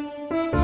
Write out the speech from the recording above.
Música